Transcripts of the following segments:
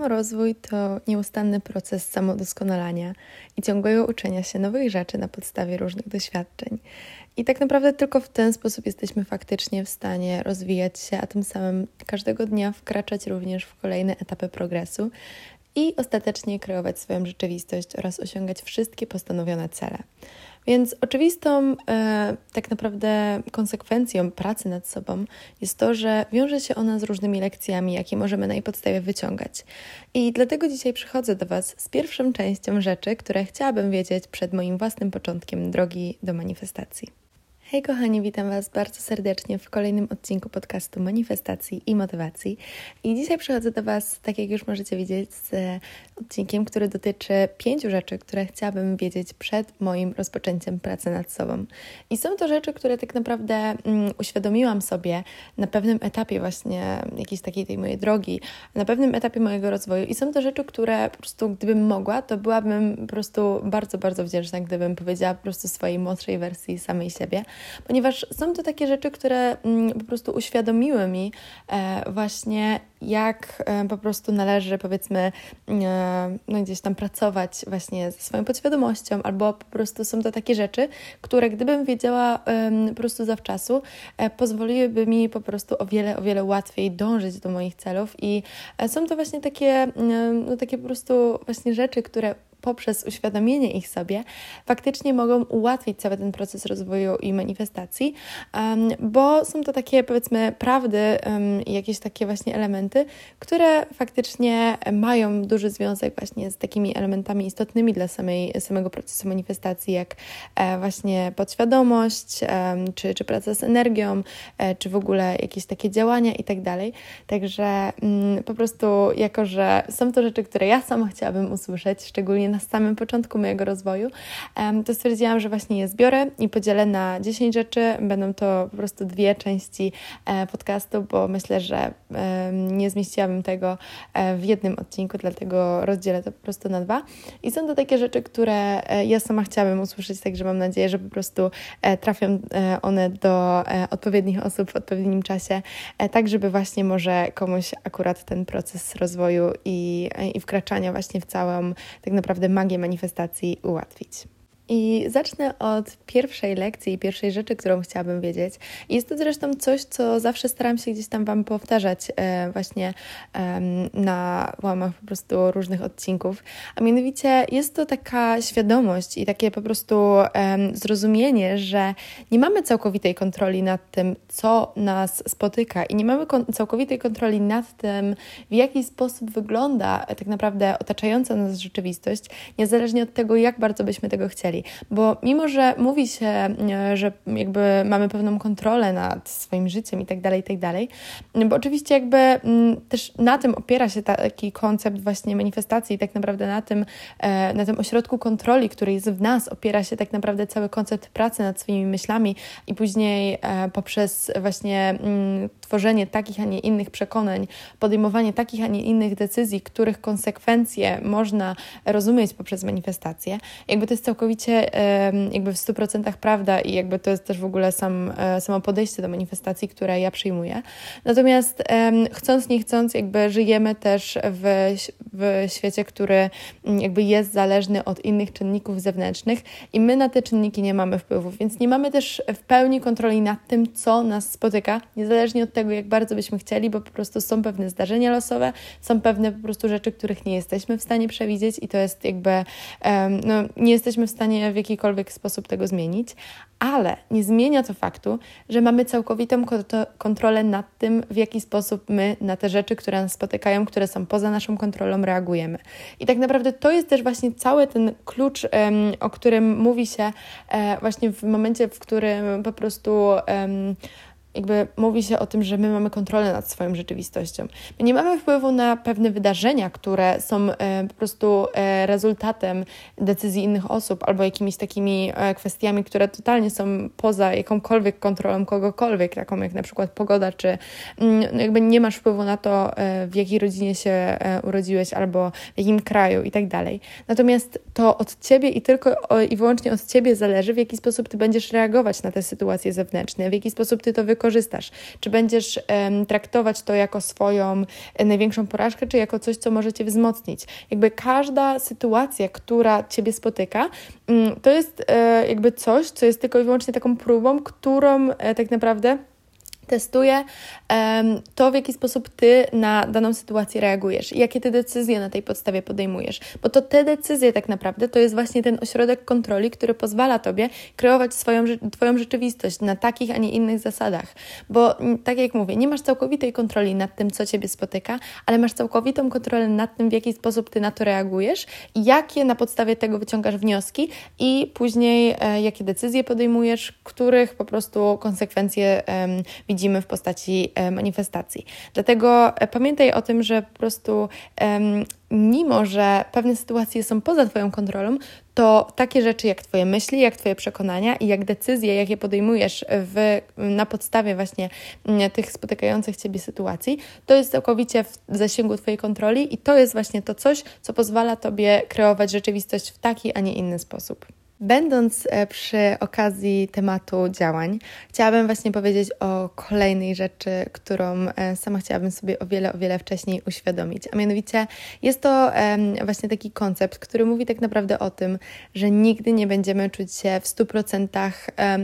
Samorozwój to nieustanny proces samodoskonalania i ciągłego uczenia się nowych rzeczy na podstawie różnych doświadczeń. I tak naprawdę tylko w ten sposób jesteśmy faktycznie w stanie rozwijać się, a tym samym każdego dnia wkraczać również w kolejne etapy progresu i ostatecznie kreować swoją rzeczywistość oraz osiągać wszystkie postanowione cele. Więc oczywistą e, tak naprawdę konsekwencją pracy nad sobą jest to, że wiąże się ona z różnymi lekcjami, jakie możemy na jej podstawie wyciągać. I dlatego dzisiaj przychodzę do Was z pierwszą częścią rzeczy, które chciałabym wiedzieć przed moim własnym początkiem drogi do manifestacji. Hej kochani, witam Was bardzo serdecznie w kolejnym odcinku podcastu Manifestacji i Motywacji. I dzisiaj przychodzę do Was, tak jak już możecie widzieć, z odcinkiem, który dotyczy pięciu rzeczy, które chciałabym wiedzieć przed moim rozpoczęciem pracy nad sobą. I są to rzeczy, które tak naprawdę mm, uświadomiłam sobie na pewnym etapie właśnie jakiejś takiej tej mojej drogi, na pewnym etapie mojego rozwoju. I są to rzeczy, które po prostu gdybym mogła, to byłabym po prostu bardzo, bardzo wdzięczna, gdybym powiedziała po prostu swojej młodszej wersji samej siebie ponieważ są to takie rzeczy, które mm, po prostu uświadomiły mi e, właśnie, jak e, po prostu należy, powiedzmy, e, no gdzieś tam pracować właśnie ze swoją podświadomością, albo po prostu są to takie rzeczy, które gdybym wiedziała po prostu zawczasu, pozwoliłyby mi po prostu o wiele, o wiele łatwiej dążyć do moich celów i są to właśnie takie, no takie po prostu właśnie rzeczy, które poprzez uświadomienie ich sobie faktycznie mogą ułatwić cały ten proces rozwoju i manifestacji, bo są to takie powiedzmy prawdy jakieś takie właśnie elementy, które faktycznie mają duży związek właśnie z takimi elementami istotnymi dla samej, samego procesu manifestacji, jak e, właśnie podświadomość, czy, czy praca z energią, e, czy w ogóle jakieś takie działania i tak dalej. Także mm, po prostu, jako że są to rzeczy, które ja sama chciałabym usłyszeć, szczególnie na samym początku mojego rozwoju, to stwierdziłam, że właśnie je zbiorę i podzielę na 10 rzeczy. Będą to po prostu dwie części e, podcastu, bo myślę, że nie zmieściłabym tego e, w jednym odcinku, dlatego rozdzielę to po prostu na dwa. I są to takie rzeczy, które e, ja sama chciałabym usłyszeć, także mam nadzieję, że po prostu trafią one do odpowiednich osób w odpowiednim czasie, tak żeby właśnie może komuś akurat ten proces rozwoju i, i wkraczania właśnie w całą tak naprawdę naprawdę magię manifestacji ułatwić. I zacznę od pierwszej lekcji i pierwszej rzeczy, którą chciałabym wiedzieć. Jest to zresztą coś, co zawsze staram się gdzieś tam Wam powtarzać e, właśnie na łamach po prostu różnych odcinków. A mianowicie jest to taka świadomość i takie po prostu zrozumienie, że nie mamy całkowitej kontroli nad tym, co nas spotyka i nie mamy całkowitej kontroli nad tym, w jaki sposób wygląda tak naprawdę otaczająca nas rzeczywistość, niezależnie od tego, jak bardzo byśmy tego chcieli. Bo mimo, że mówi się, e, że jakby mamy pewną kontrolę nad swoim życiem i tak dalej, i tak dalej, bo oczywiście jakby też na tym opiera się taki koncept właśnie manifestacji i tak naprawdę na tym, e, na tym ośrodku kontroli, który jest w nas, opiera się tak naprawdę cały koncept pracy nad swoimi myślami i później e, poprzez właśnie tworzenie takich, a nie innych przekonań, podejmowanie takich, a nie innych decyzji, których konsekwencje można rozumieć poprzez manifestację. Jakby to jest całkowicie jakby w 100% prawda i jakby to jest też w ogóle sam, e, samo podejście do manifestacji, które ja przyjmuję. Natomiast chcąc, nie chcąc, jakby żyjemy też w, w świecie, który jakby jest zależny od innych czynników zewnętrznych i my na te czynniki nie mamy wpływu, więc nie mamy też w pełni kontroli nad tym, co nas spotyka, niezależnie od tego, jak bardzo byśmy chcieli, bo po prostu są pewne zdarzenia losowe, są pewne po prostu rzeczy, których nie jesteśmy w stanie przewidzieć i to jest jakby, no, nie jesteśmy w stanie w jakikolwiek sposób tego zmienić, ale nie zmienia to faktu, że mamy całkowitą kontrolę nad tym, w jaki sposób my na te rzeczy, które nas spotykają, które są poza naszą kontrolą, reagujemy. I tak naprawdę to jest też właśnie cały ten klucz, o którym mówi się e, właśnie w momencie, w którym po prostu jakby mówi się o tym, że my mamy kontrolę nad swoją rzeczywistością. My nie mamy wpływu na pewne wydarzenia, które są e, po prostu e, rezultatem decyzji innych osób albo jakimiś takimi e, kwestiami, które totalnie są poza jakąkolwiek kontrolą kogokolwiek, taką jak na przykład pogoda, czy mm, no jakby nie masz wpływu na to, w jakiej rodzinie się urodziłeś albo w jakim kraju i tak dalej. Natomiast to od ciebie i tylko i wyłącznie od ciebie zależy, w jaki sposób ty będziesz reagować na te sytuacje zewnętrzne, w jaki sposób ty to wykorzystujesz wykorzystasz. Czy będziesz um, traktować to jako swoją e, największą porażkę, czy jako coś, co może Cię wzmocnić. Jakby każda sytuacja, która Ciebie spotyka, um, to jest e, jakby coś, co jest tylko i wyłącznie taką próbą, którą e, tak naprawdę testuje to, w jaki sposób ty na daną sytuację reagujesz i jakie ty decyzje na tej podstawie podejmujesz. Bo to te decyzje tak naprawdę to jest właśnie ten ośrodek kontroli, który pozwala tobie kreować swoją, twoją rzeczywistość na takich, a nie innych zasadach. Bo tak jak mówię, nie masz całkowitej kontroli nad tym, co ciebie spotyka, ale masz całkowitą kontrolę nad tym, w jaki sposób ty na to reagujesz jakie na podstawie tego wyciągasz wnioski i później e, jakie decyzje podejmujesz, których po prostu konsekwencje widzisz widzimy w postaci e, manifestacji. Dlatego e, pamiętaj o tym, że po prostu mimo, że pewne sytuacje są poza Twoją kontrolą, to takie rzeczy jak Twoje myśli, jak Twoje przekonania i jak decyzje, jakie podejmujesz w, na podstawie właśnie tych spotykających Ciebie sytuacji, to jest całkowicie w zasięgu Twojej kontroli i to jest właśnie to coś, co pozwala Tobie kreować rzeczywistość w taki, a nie inny sposób. Będąc e, przy okazji tematu działań, chciałabym właśnie powiedzieć o kolejnej rzeczy, którą e, sama chciałabym sobie o wiele, o wiele wcześniej uświadomić. A mianowicie jest to właśnie taki koncept, który mówi tak naprawdę o tym, że nigdy nie będziemy czuć się w 100%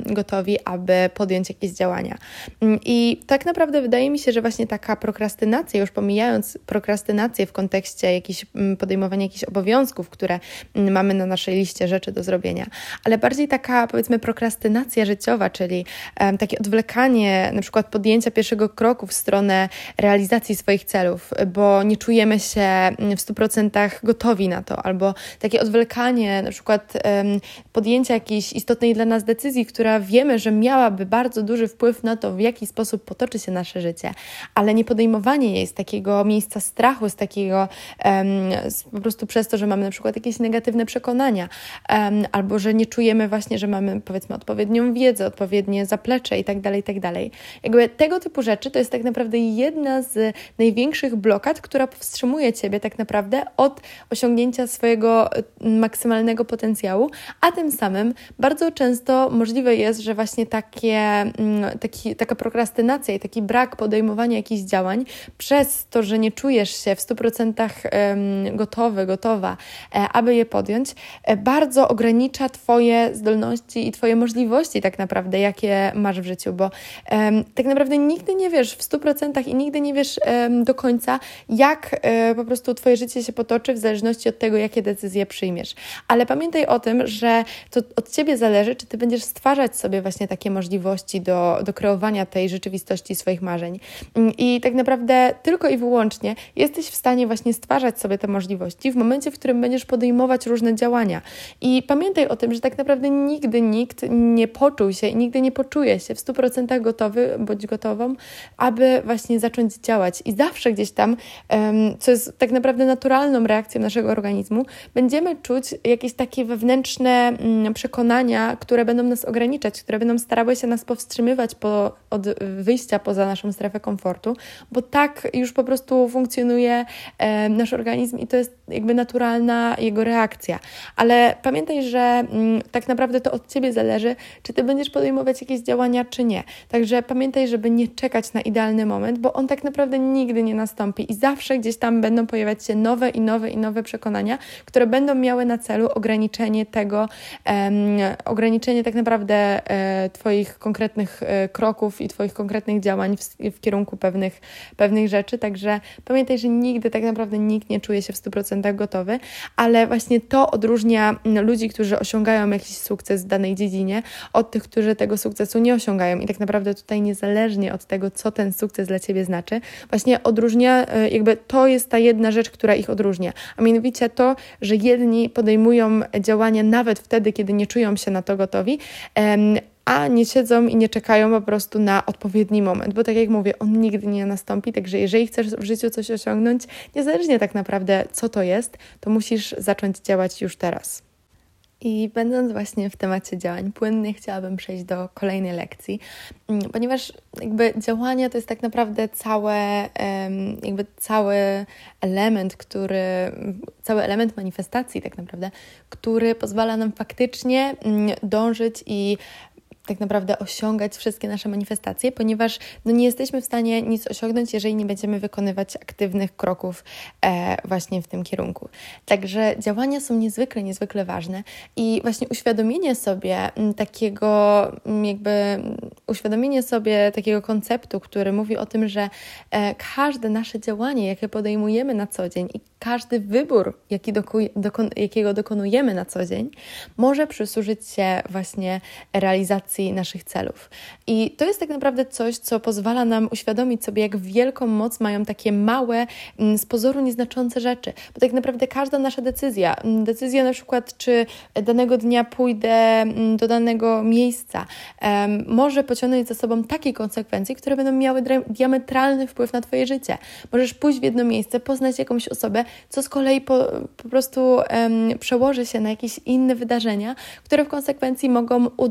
gotowi, aby podjąć jakieś działania. Mm, I tak naprawdę wydaje mi się, że właśnie taka prokrastynacja, już pomijając prokrastynację w kontekście jakichś mm, podejmowania jakichś obowiązków, które mm, mamy na naszej liście rzeczy do zrobienia, ale bardziej taka powiedzmy prokrastynacja życiowa, czyli um, takie odwlekanie na przykład podjęcia pierwszego kroku w stronę realizacji swoich celów, bo nie czujemy się w 100% gotowi na to, albo takie odwlekanie na przykład um, podjęcia jakiejś istotnej dla nas decyzji, która wiemy, że miałaby bardzo duży wpływ na to, w jaki sposób potoczy się nasze życie, ale nie podejmowanie jej z takiego miejsca strachu, z takiego um, z, po prostu przez to, że mamy na przykład jakieś negatywne przekonania, albo albo że nie czujemy właśnie, że mamy powiedzmy odpowiednią wiedzę, odpowiednie zaplecze i tak dalej, i tak. Jakby tego typu rzeczy to jest tak naprawdę jedna z największych blokad, która powstrzymuje Ciebie tak naprawdę od osiągnięcia swojego mm, maksymalnego potencjału, a tym samym bardzo często możliwe jest, że właśnie takie, mm, taki, taka prokrastynacja i taki brak podejmowania jakichś działań przez to, że nie czujesz się w 100% gotowy, gotowa, e, aby je podjąć, e, bardzo ogranicza Twoje zdolności i Twoje możliwości, tak naprawdę, jakie masz w życiu, bo um, tak naprawdę nigdy nie wiesz w 100% i nigdy nie wiesz um, do końca, jak um, po prostu Twoje życie się potoczy, w zależności od tego, jakie decyzje przyjmiesz. Ale pamiętaj o tym, że to od Ciebie zależy, czy Ty będziesz stwarzać sobie właśnie takie możliwości do, do kreowania tej rzeczywistości swoich marzeń. Mm, I tak naprawdę tylko i wyłącznie jesteś w stanie właśnie stwarzać sobie te możliwości w momencie, w którym będziesz podejmować różne działania. I pamiętaj o tym, że tak naprawdę nigdy nikt nie poczuł się i nigdy nie poczuje się w 100% gotowy bądź gotową, aby właśnie zacząć działać. I zawsze gdzieś tam, co jest tak naprawdę naturalną reakcją naszego organizmu, będziemy czuć jakieś takie wewnętrzne mm, przekonania, które będą nas ograniczać, które będą starały się nas powstrzymywać po, od wyjścia poza naszą strefę komfortu, bo tak już po prostu funkcjonuje nasz organizm i to jest jakby naturalna jego reakcja. Ale pamiętaj, że Mm, tak naprawdę to od Ciebie zależy, czy Ty będziesz podejmować jakieś działania, czy nie. Także pamiętaj, żeby nie czekać na idealny moment, bo on tak naprawdę nigdy nie nastąpi i zawsze gdzieś tam będą pojawiać się nowe i nowe i nowe przekonania, które będą miały na celu ograniczenie tego, um, ograniczenie tak naprawdę e, Twoich konkretnych e, kroków i Twoich konkretnych działań w, w kierunku pewnych, pewnych rzeczy. Także pamiętaj, że nigdy tak naprawdę nikt nie czuje się w 100% gotowy, ale właśnie to odróżnia ludzi, którzy osiągają jakiś sukces w danej dziedzinie, od tych, którzy tego sukcesu nie osiągają. I tak naprawdę tutaj niezależnie od tego, co ten sukces dla Ciebie znaczy, właśnie odróżnia, e, jakby to jest ta jedna rzecz, która ich odróżnia. A mianowicie to, że jedni podejmują działania nawet wtedy, kiedy nie czują się na to gotowi, a nie siedzą i nie czekają po prostu na odpowiedni moment, bo tak jak mówię, on nigdy nie nastąpi, także jeżeli chcesz w życiu coś osiągnąć, niezależnie tak naprawdę co to jest, to musisz zacząć działać już teraz. I będąc właśnie w temacie działań płynnych, chciałabym przejść do kolejnej lekcji, mm, ponieważ jakby działania to jest tak naprawdę całe, jakby cały element, który, cały element manifestacji tak naprawdę, który pozwala nam faktycznie mm, dążyć i tak naprawdę osiągać wszystkie nasze manifestacje, ponieważ no, nie jesteśmy w stanie nic osiągnąć, jeżeli nie będziemy wykonywać aktywnych kroków e, właśnie w tym kierunku. Także działania są niezwykle, niezwykle ważne i właśnie uświadomienie sobie takiego, jakby uświadomienie sobie takiego konceptu, który mówi o tym, że e, każde nasze działanie, jakie podejmujemy na co dzień i każdy wybór, jaki doku, dokon, jakiego dokonujemy na co dzień, może przysłużyć się właśnie realizacji naszych celów. I to jest tak naprawdę coś, co pozwala nam uświadomić sobie, jak wielką moc mają takie małe, mm, z pozoru nieznaczące rzeczy. Bo tak naprawdę każda nasza decyzja, mm, decyzja na przykład, czy danego dnia pójdę mm, do danego miejsca, może pociągnąć za sobą takie konsekwencje, które będą miały diametralny wpływ na Twoje życie. Możesz pójść w jedno miejsce, poznać jakąś osobę, co z kolei po, po prostu przełoży się na jakieś inne wydarzenia, które w konsekwencji mogą u, y,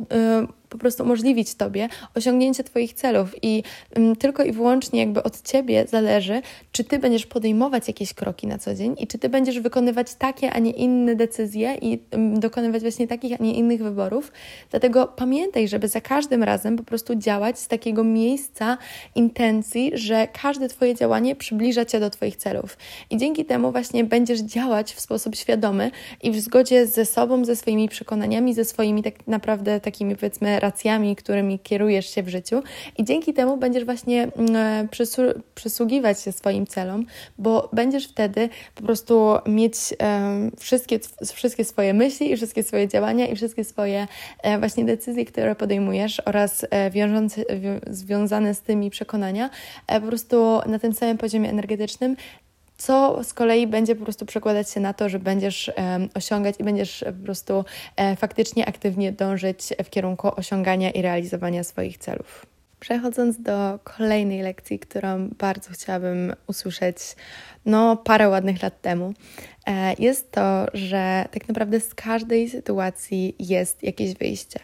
po prostu umożliwić Tobie osiągnięcie Twoich celów i um, tylko i wyłącznie jakby od Ciebie zależy, czy Ty będziesz podejmować jakieś kroki na co dzień i czy Ty będziesz wykonywać takie, a nie inne decyzje i um, dokonywać właśnie takich, a nie innych wyborów. Dlatego pamiętaj, żeby za każdym razem po prostu działać z takiego miejsca intencji, że każde Twoje działanie przybliża Cię do Twoich celów. I dzięki temu właśnie będziesz działać w sposób świadomy i w zgodzie ze sobą, ze swoimi przekonaniami, ze swoimi tak naprawdę takimi powiedzmy racjami, którymi kierujesz się w życiu i dzięki temu będziesz właśnie mm, e, przysługiwać się swoim celom, bo będziesz wtedy po prostu mieć wszystkie, wszystkie swoje myśli i wszystkie swoje działania i wszystkie swoje e, właśnie decyzje, które podejmujesz oraz e, wiążące, związane z tymi przekonania po prostu na tym samym poziomie energetycznym co z kolei będzie po prostu przekładać się na to, że będziesz osiągać i będziesz po prostu e, faktycznie aktywnie dążyć w kierunku osiągania i realizowania swoich celów. Przechodząc do kolejnej lekcji, którą bardzo chciałabym usłyszeć no, parę ładnych lat temu, e, jest to, że tak naprawdę z każdej sytuacji jest jakieś wyjście,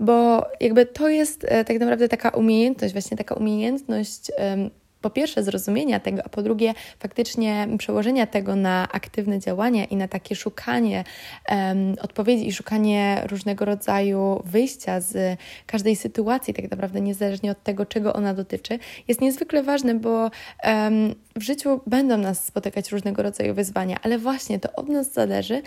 bo jakby to jest e, tak naprawdę taka umiejętność, właśnie taka umiejętność po pierwsze zrozumienia tego, a po drugie faktycznie przełożenia tego na aktywne działania i na takie szukanie um, odpowiedzi i szukanie różnego rodzaju wyjścia z każdej sytuacji, tak naprawdę niezależnie od tego, czego ona dotyczy, jest niezwykle ważne, bo um, w życiu będą nas spotykać różnego rodzaju wyzwania, ale właśnie to od nas zależy,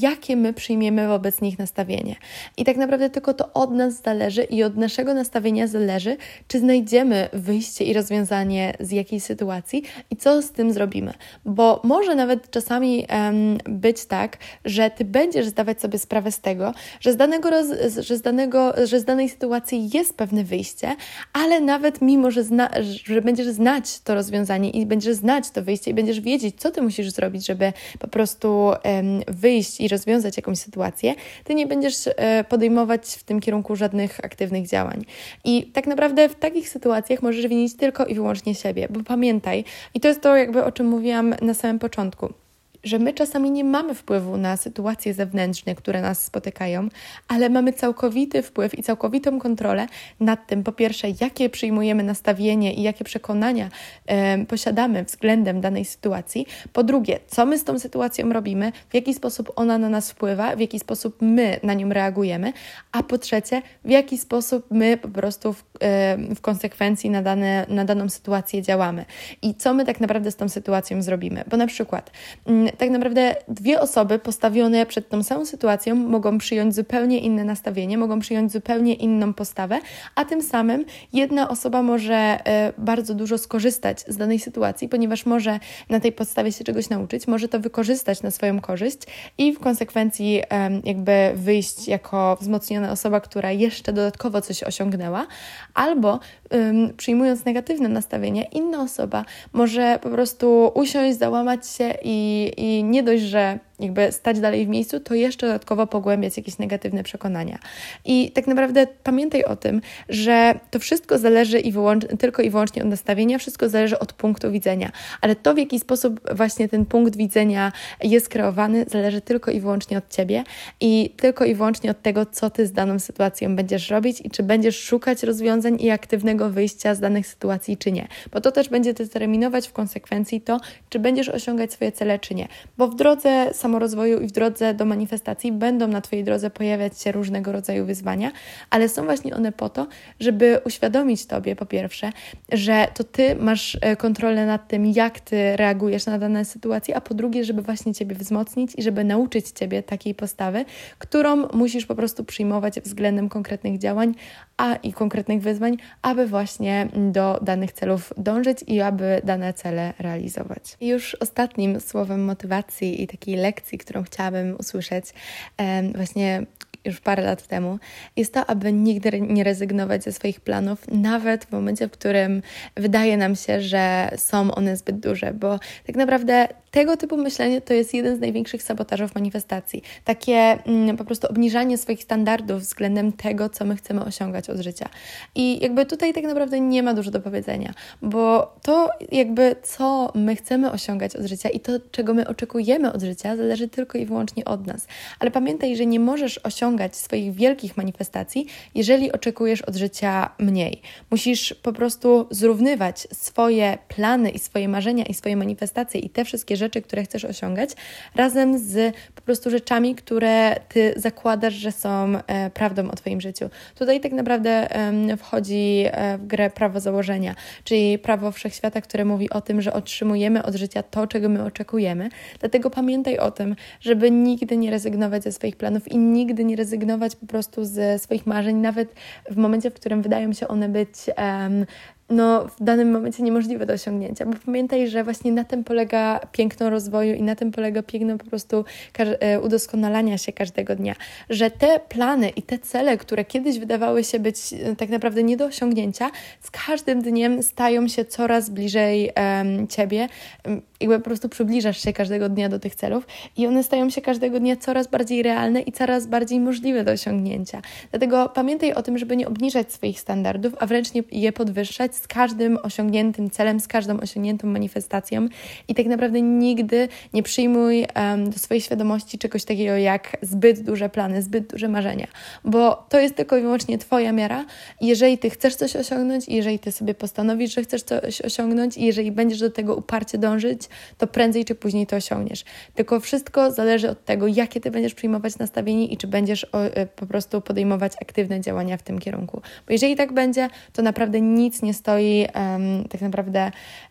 jakie my przyjmiemy wobec nich nastawienie. I tak naprawdę tylko to od nas zależy i od naszego nastawienia zależy, czy znajdziemy wyjście i rozwiązanie z jakiejś sytuacji i co z tym zrobimy. Bo może nawet czasami um, być tak, że ty będziesz zdawać sobie sprawę z tego, że z, danego roz, że z, danego, że z danej sytuacji jest pewne wyjście, ale nawet mimo, że, zna, że będziesz znać to rozwiązanie i będziesz znać to wyjście i będziesz wiedzieć, co ty musisz zrobić, żeby po prostu um, wyjść i rozwiązać jakąś sytuację, ty nie będziesz e, podejmować w tym kierunku żadnych aktywnych działań. I tak naprawdę w takich sytuacjach możesz winić tylko i wyłącznie siebie, bo pamiętaj, i to jest to jakby o czym mówiłam na samym początku że my czasami nie mamy wpływu na sytuacje zewnętrzne, które nas spotykają, ale mamy całkowity wpływ i całkowitą kontrolę nad tym, po pierwsze, jakie przyjmujemy nastawienie i jakie przekonania e, posiadamy względem danej sytuacji, po drugie, co my z tą sytuacją robimy, w jaki sposób ona na nas wpływa, w jaki sposób my na nią reagujemy, a po trzecie, w jaki sposób my po prostu w, w konsekwencji na, dane, na daną sytuację działamy i co my tak naprawdę z tą sytuacją zrobimy. Bo na przykład, mm, tak naprawdę dwie osoby postawione przed tą samą sytuacją mogą przyjąć zupełnie inne nastawienie, mogą przyjąć zupełnie inną postawę, a tym samym jedna osoba może e, bardzo dużo skorzystać z danej sytuacji, ponieważ może na tej podstawie się czegoś nauczyć, może to wykorzystać na swoją korzyść i w konsekwencji jakby wyjść jako wzmocniona osoba, która jeszcze dodatkowo coś osiągnęła, albo przyjmując negatywne nastawienie, inna osoba może po prostu usiąść, załamać się i, i nie dość, że jakby stać dalej w miejscu, to jeszcze dodatkowo pogłębiać jakieś negatywne przekonania. I tak naprawdę pamiętaj o tym, że to wszystko zależy i tylko i wyłącznie od nastawienia, wszystko zależy od punktu widzenia, ale to w jaki sposób właśnie ten punkt widzenia jest kreowany, zależy tylko i wyłącznie od Ciebie i tylko i wyłącznie od tego, co Ty z daną sytuacją będziesz robić i czy będziesz szukać rozwiązań i aktywnego wyjścia z danych sytuacji, czy nie. Bo to też będzie determinować w konsekwencji to, czy będziesz osiągać swoje cele, czy nie. Bo w drodze samorozwoju i w drodze do manifestacji będą na Twojej drodze pojawiać się różnego rodzaju wyzwania, ale są właśnie one po to, żeby uświadomić Tobie po pierwsze, że to Ty masz e, kontrolę nad tym, jak Ty reagujesz na dane sytuacje, a po drugie, żeby właśnie Ciebie wzmocnić i żeby nauczyć Ciebie takiej postawy, którą musisz po prostu przyjmować względem konkretnych działań a i konkretnych wyzwań, aby właśnie do danych celów dążyć i aby dane cele realizować. I już ostatnim słowem motywacji i takiej lekcji, którą chciałabym usłyszeć, właśnie już parę lat temu, jest to, aby nigdy nie rezygnować ze swoich planów, nawet w momencie, w którym wydaje nam się, że są one zbyt duże, bo tak naprawdę tego typu myślenie to jest jeden z największych sabotażów manifestacji. Takie mm, po prostu obniżanie swoich standardów względem tego, co my chcemy osiągać od życia. I jakby tutaj tak naprawdę nie ma dużo do powiedzenia, bo to jakby co my chcemy osiągać od życia i to, czego my oczekujemy od życia, zależy tylko i wyłącznie od nas. Ale pamiętaj, że nie możesz osiągać swoich wielkich manifestacji, jeżeli oczekujesz od życia mniej. Musisz po prostu zrównywać swoje plany i swoje marzenia i swoje manifestacje i te wszystkie rzeczy, rzeczy, które chcesz osiągać, razem z po prostu rzeczami, które ty zakładasz, że są e, prawdą o Twoim życiu. Tutaj tak naprawdę wchodzi e, w grę prawo założenia, czyli prawo wszechświata, które mówi o tym, że otrzymujemy od życia to, czego my oczekujemy. Dlatego pamiętaj o tym, żeby nigdy nie rezygnować ze swoich planów i nigdy nie rezygnować po prostu ze swoich marzeń, nawet w momencie, w którym wydają się one być um, no, w danym momencie niemożliwe do osiągnięcia, bo pamiętaj, że właśnie na tym polega piękno rozwoju i na tym polega piękno po prostu e, udoskonalania się każdego dnia, że te plany i te cele, które kiedyś wydawały się być e, tak naprawdę nie do osiągnięcia, z każdym dniem stają się coraz bliżej um, Ciebie, jakby po prostu przybliżasz się każdego dnia do tych celów i one stają się każdego dnia coraz bardziej realne i coraz bardziej możliwe do osiągnięcia. Dlatego pamiętaj o tym, żeby nie obniżać swoich standardów, a wręcz nie, je podwyższać z każdym osiągniętym celem, z każdą osiągniętą manifestacją i tak naprawdę nigdy nie przyjmuj um, do swojej świadomości czegoś takiego jak zbyt duże plany, zbyt duże marzenia, bo to jest tylko i wyłącznie Twoja miara. Jeżeli Ty chcesz coś osiągnąć, jeżeli Ty sobie postanowisz, że chcesz coś osiągnąć i jeżeli będziesz do tego uparcie dążyć, to prędzej czy później to osiągniesz. Tylko wszystko zależy od tego, jakie Ty będziesz przyjmować nastawienie i czy będziesz e, po prostu podejmować aktywne działania w tym kierunku. Bo jeżeli tak będzie, to naprawdę nic nie stoi um, tak naprawdę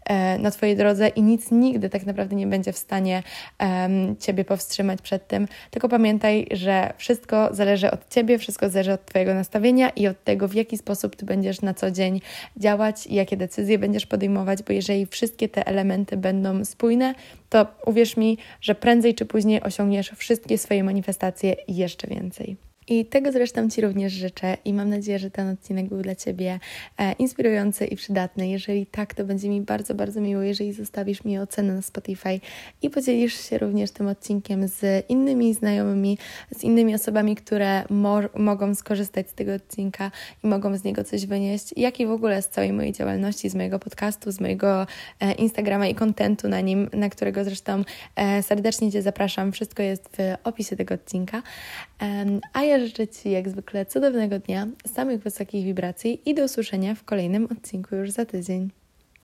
um, na Twojej drodze i nic nigdy tak naprawdę nie będzie w stanie um, Ciebie powstrzymać przed tym. Tylko pamiętaj, że wszystko zależy od Ciebie, wszystko zależy od Twojego nastawienia i od tego, w jaki sposób Ty będziesz na co dzień działać i jakie decyzje będziesz podejmować, bo jeżeli wszystkie te elementy będą spójne, to uwierz mi, że prędzej czy później osiągniesz wszystkie swoje manifestacje i jeszcze więcej. I tego zresztą Ci również życzę i mam nadzieję, że ten odcinek był dla Ciebie e, inspirujący i przydatny. Jeżeli tak, to będzie mi bardzo, bardzo miło, jeżeli zostawisz mi ocenę na Spotify i podzielisz się również tym odcinkiem z innymi znajomymi, z innymi osobami, które mo mogą skorzystać z tego odcinka i mogą z niego coś wynieść, jak i w ogóle z całej mojej działalności, z mojego podcastu, z mojego e, Instagrama i kontentu na nim, na którego zresztą e, serdecznie Cię zapraszam. Wszystko jest w opisie tego odcinka. A życzę Ci jak zwykle cudownego dnia, samych wysokich wibracji i do usłyszenia w kolejnym odcinku już za tydzień.